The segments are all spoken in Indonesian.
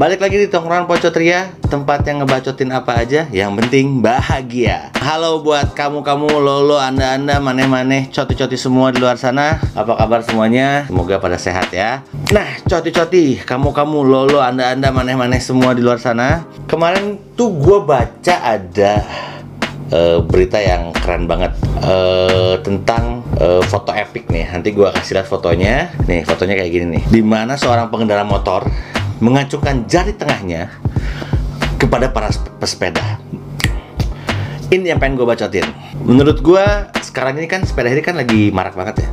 Balik lagi di Tongkrongan Pocotria, tempat yang ngebacotin apa aja, yang penting bahagia. Halo buat kamu-kamu, lolo, anda-anda, maneh-maneh, coti-coti semua di luar sana. Apa kabar semuanya? Semoga pada sehat ya. Nah, coti-coti, kamu-kamu, lolo, anda-anda, maneh-maneh semua di luar sana. Kemarin tuh gue baca ada uh, berita yang keren banget uh, tentang uh, foto epic nih. Nanti gue kasih lihat fotonya. Nih, fotonya kayak gini nih. Di mana seorang pengendara motor mengacungkan jari tengahnya kepada para pesepeda. Ini yang pengen gue bacotin. Menurut gue sekarang ini kan sepeda ini kan lagi marak banget ya.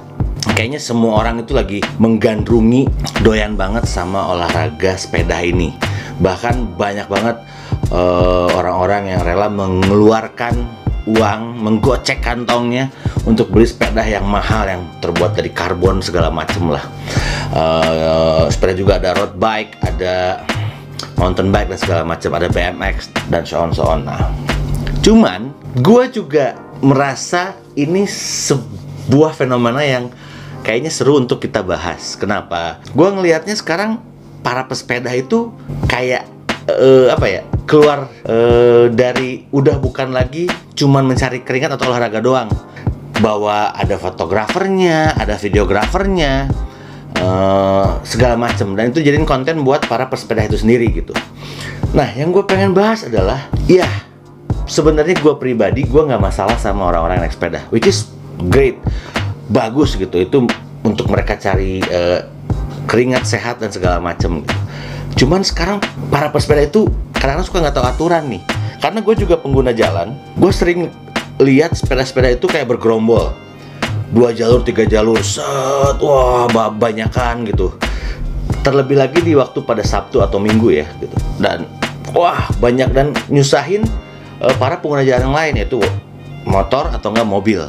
Kayaknya semua orang itu lagi menggandrungi doyan banget sama olahraga sepeda ini. Bahkan banyak banget eh, orang-orang uh, yang rela mengeluarkan uang, menggocek kantongnya untuk beli sepeda yang mahal yang terbuat dari karbon segala macem lah. Uh, sepeda juga ada road bike ada mountain bike dan segala macam ada BMX dan so on so on. Nah cuman gue juga merasa ini sebuah fenomena yang kayaknya seru untuk kita bahas. Kenapa? Gue ngelihatnya sekarang para pesepeda itu kayak uh, apa ya keluar uh, dari udah bukan lagi cuman mencari keringat atau olahraga doang bahwa ada fotografernya ada videografernya uh, segala macam dan itu jadiin konten buat para pesepeda itu sendiri gitu. Nah, yang gue pengen bahas adalah, ya sebenarnya gue pribadi gue nggak masalah sama orang-orang naik sepeda, which is great, bagus gitu. Itu untuk mereka cari uh, keringat sehat dan segala macam. Cuman sekarang para pesepeda itu kadang-kadang suka nggak tahu aturan nih. Karena gue juga pengguna jalan, gue sering lihat sepeda-sepeda itu kayak bergerombol. Dua jalur tiga jalur set wah banyakan gitu. Terlebih lagi di waktu pada Sabtu atau Minggu ya gitu. Dan wah banyak dan nyusahin uh, para pengguna jalan yang lain yaitu motor atau enggak mobil.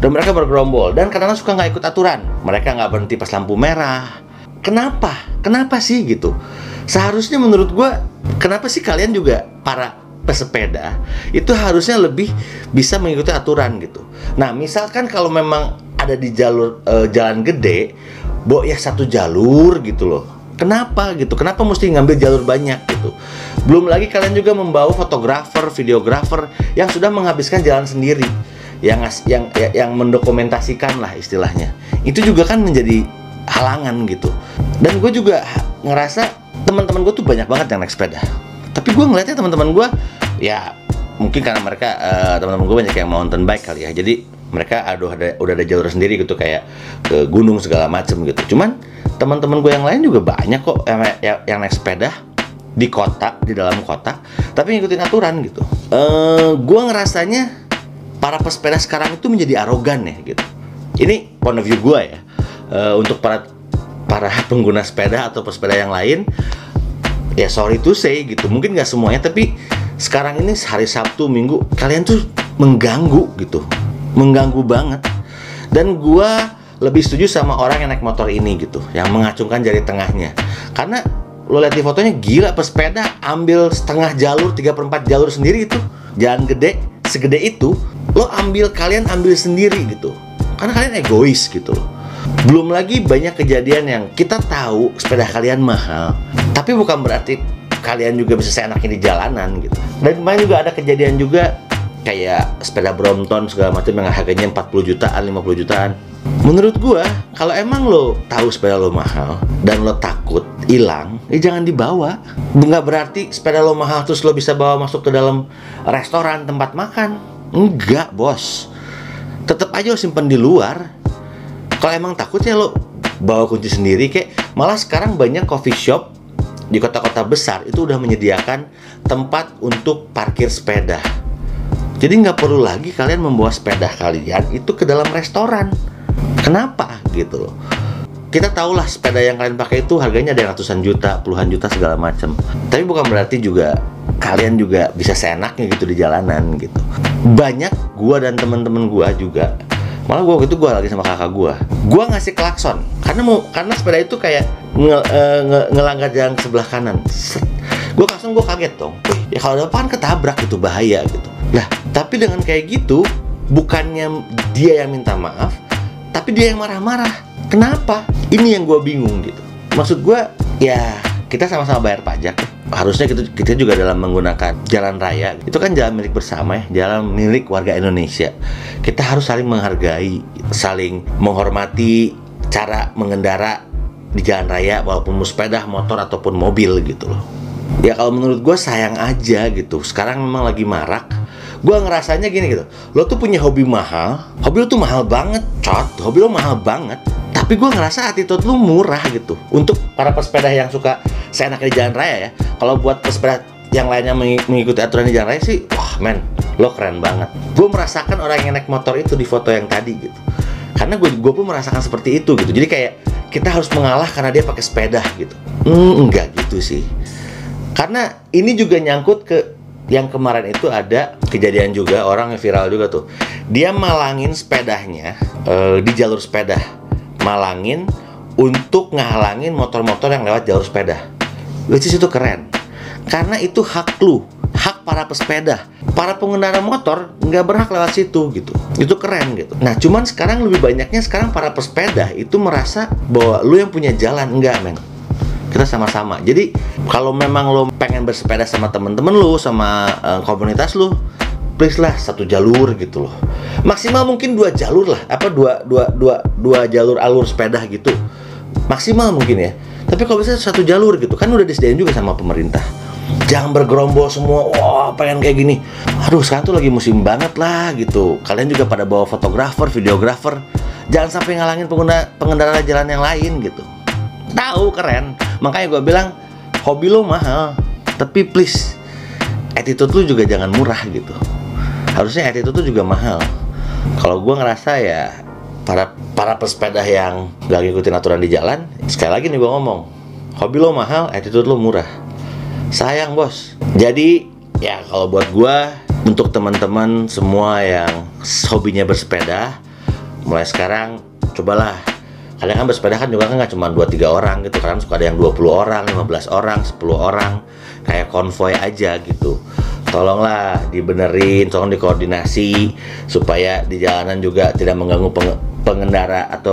Dan mereka bergerombol dan -kadang suka nggak ikut aturan. Mereka nggak berhenti pas lampu merah. Kenapa? Kenapa sih gitu? Seharusnya menurut gue kenapa sih kalian juga para pesepeda itu harusnya lebih bisa mengikuti aturan gitu. Nah, misalkan kalau memang ada di jalur uh, jalan gede, bo ya satu jalur gitu loh. Kenapa gitu? Kenapa mesti ngambil jalur banyak gitu? Belum lagi kalian juga membawa fotografer, videografer yang sudah menghabiskan jalan sendiri, yang yang ya, yang mendokumentasikan lah istilahnya. Itu juga kan menjadi halangan gitu. Dan gue juga ngerasa teman-teman gue tuh banyak banget yang naik sepeda tapi gue ngeliatnya teman-teman gue ya mungkin karena mereka uh, teman-teman gue banyak yang mountain bike kali ya. Jadi mereka aduh ada udah ada jalur sendiri gitu kayak ke gunung segala macem gitu. Cuman teman-teman gue yang lain juga banyak kok yang, yang, yang naik sepeda di kota di dalam kota tapi ngikutin aturan gitu. Uh, eh, gue ngerasanya para pesepeda sekarang itu menjadi arogan ya gitu. Ini point of view gue ya. Uh, untuk para para pengguna sepeda atau pesepeda yang lain ya sorry to say gitu. Mungkin nggak semuanya tapi sekarang ini hari Sabtu Minggu kalian tuh mengganggu gitu. Mengganggu banget. Dan gua lebih setuju sama orang yang naik motor ini gitu yang mengacungkan jari tengahnya. Karena lo lihat di fotonya gila pesepeda ambil setengah jalur 3 per 4 jalur sendiri itu. Jalan gede segede itu lo ambil kalian ambil sendiri gitu. Karena kalian egois gitu loh belum lagi banyak kejadian yang kita tahu sepeda kalian mahal, tapi bukan berarti kalian juga bisa seenaknya di jalanan gitu. Dan kemarin juga ada kejadian juga kayak sepeda Brompton segala macam yang harganya 40 jutaan, 50 jutaan. Menurut gua, kalau emang lo tahu sepeda lo mahal dan lo takut hilang, ya jangan dibawa. Nggak berarti sepeda lo mahal terus lo bisa bawa masuk ke dalam restoran tempat makan. Enggak, bos. Tetap aja lo simpen di luar kalau emang takutnya lo bawa kunci sendiri kayak malah sekarang banyak coffee shop di kota-kota besar itu udah menyediakan tempat untuk parkir sepeda. Jadi nggak perlu lagi kalian membawa sepeda kalian itu ke dalam restoran. Kenapa? Gitu loh. Kita tahulah sepeda yang kalian pakai itu harganya ada ratusan juta, puluhan juta segala macam. Tapi bukan berarti juga kalian juga bisa seenaknya gitu di jalanan gitu. Banyak gua dan teman-teman gua juga malah gue itu gue lagi sama kakak gue gue ngasih klakson. Karena mau karena sepeda itu kayak nge, uh, nge, ngelanggar jalan sebelah kanan. Gue klakson gue kaget dong. Ya kalau depan ketabrak itu bahaya gitu. Lah tapi dengan kayak gitu bukannya dia yang minta maaf tapi dia yang marah-marah. Kenapa? Ini yang gue bingung gitu. Maksud gue ya kita sama-sama bayar pajak. Harusnya kita, kita juga dalam menggunakan jalan raya. Itu kan jalan milik bersama ya jalan milik warga Indonesia. Kita harus saling menghargai saling menghormati cara mengendara di jalan raya walaupun sepeda motor ataupun mobil gitu loh. Ya kalau menurut gue sayang aja gitu. Sekarang memang lagi marak. Gue ngerasanya gini gitu. Lo tuh punya hobi mahal. Hobi lo tuh mahal banget cot. Hobi lo mahal banget. Tapi gue ngerasa attitude lu murah gitu. Untuk para pesepeda yang suka saya enak di jalan raya ya. Kalau buat pesepeda yang lainnya mengikuti aturan di jalan raya sih wah men lo keren banget. Gue merasakan orang yang naik motor itu di foto yang tadi gitu. Karena gue gue pun merasakan seperti itu gitu. Jadi kayak kita harus mengalah karena dia pakai sepeda gitu. Hmm, enggak gitu sih. Karena ini juga nyangkut ke yang kemarin itu ada kejadian juga orang yang viral juga tuh. Dia malangin sepedanya uh, di jalur sepeda. Malangin untuk ngehalangin motor-motor yang lewat jalur sepeda. Which is itu keren. Karena itu hak lu, hak para pesepeda. Para pengendara motor nggak berhak lewat situ gitu. Itu keren gitu. Nah, cuman sekarang lebih banyaknya sekarang para pesepeda itu merasa bahwa lu yang punya jalan enggak, men. Kita sama-sama. Jadi, kalau memang lu pengen bersepeda sama temen-temen lu, sama uh, komunitas lu, please lah satu jalur gitu loh maksimal mungkin dua jalur lah apa dua dua dua dua jalur alur sepeda gitu maksimal mungkin ya tapi kalau bisa satu jalur gitu kan udah disediain juga sama pemerintah. Jangan bergerombol semua wah pengen kayak gini. Aduh sekarang tuh lagi musim banget lah gitu. Kalian juga pada bawa fotografer videografer. Jangan sampai ngalangin pengguna pengendara jalan yang lain gitu. Tahu keren. Makanya gue bilang hobi lo mahal tapi please attitude lu juga jangan murah gitu. Harusnya attitude itu juga mahal. Kalau gue ngerasa ya para para pesepeda yang gak ngikutin aturan di jalan sekali lagi nih gue ngomong hobi lo mahal attitude lo murah. Sayang bos. Jadi ya kalau buat gue untuk teman-teman semua yang hobinya bersepeda mulai sekarang cobalah. Kalian kan bersepeda kan juga kan nggak cuma 2-3 orang gitu kan suka ada yang 20 orang 15 orang 10 orang kayak konvoy aja gitu. Tolonglah dibenerin, tolong dikoordinasi supaya di jalanan juga tidak mengganggu pengendara atau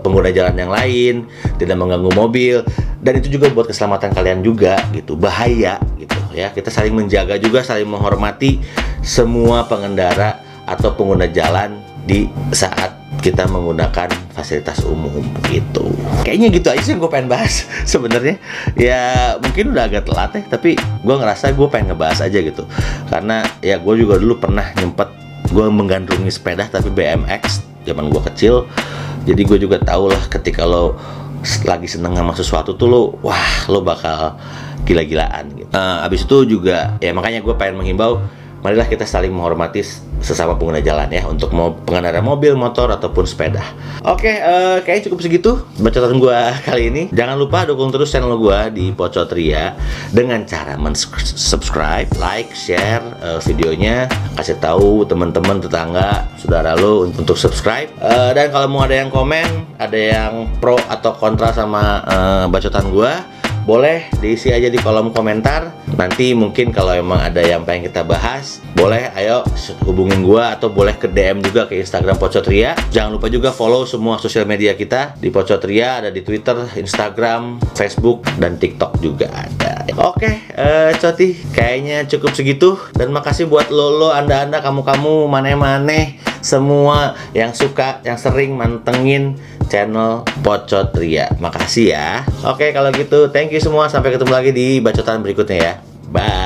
pengguna jalan yang lain, tidak mengganggu mobil dan itu juga buat keselamatan kalian juga gitu. Bahaya gitu ya. Kita saling menjaga juga, saling menghormati semua pengendara atau pengguna jalan di saat kita menggunakan fasilitas umum gitu. Kayaknya gitu aja sih gue pengen bahas sebenarnya. Ya mungkin udah agak telat ya, tapi gue ngerasa gue pengen ngebahas aja gitu. Karena ya gue juga dulu pernah nyempet gue menggandrungi sepeda tapi BMX zaman gue kecil. Jadi gue juga tau lah ketika lo lagi seneng sama sesuatu tuh lo wah lo bakal gila-gilaan gitu. Uh, abis itu juga ya makanya gue pengen menghimbau marilah kita saling menghormati sesama pengguna jalan ya untuk mau pengendara mobil, motor ataupun sepeda. Oke, uh, kayaknya cukup segitu bacotan gua kali ini. Jangan lupa dukung terus channel gua di Pocotria dengan cara subscribe, like, share uh, videonya, kasih tahu teman-teman tetangga, saudara lo untuk subscribe. Uh, dan kalau mau ada yang komen, ada yang pro atau kontra sama uh, bacotan gua boleh diisi aja di kolom komentar. Nanti mungkin kalau emang ada yang pengen kita bahas boleh. Ayo hubungin gua atau boleh ke DM juga ke Instagram Pocotria jangan lupa juga follow semua sosial media kita. Di Pocotria ada di Twitter Instagram Facebook dan TikTok juga ada. Oke uh, Coti kayaknya cukup segitu. Dan makasih buat lo lo anda anda kamu kamu mane mane semua yang suka yang sering mantengin channel Pocot Ria. Makasih ya. Oke, kalau gitu thank you semua. Sampai ketemu lagi di bacotan berikutnya ya. Bye.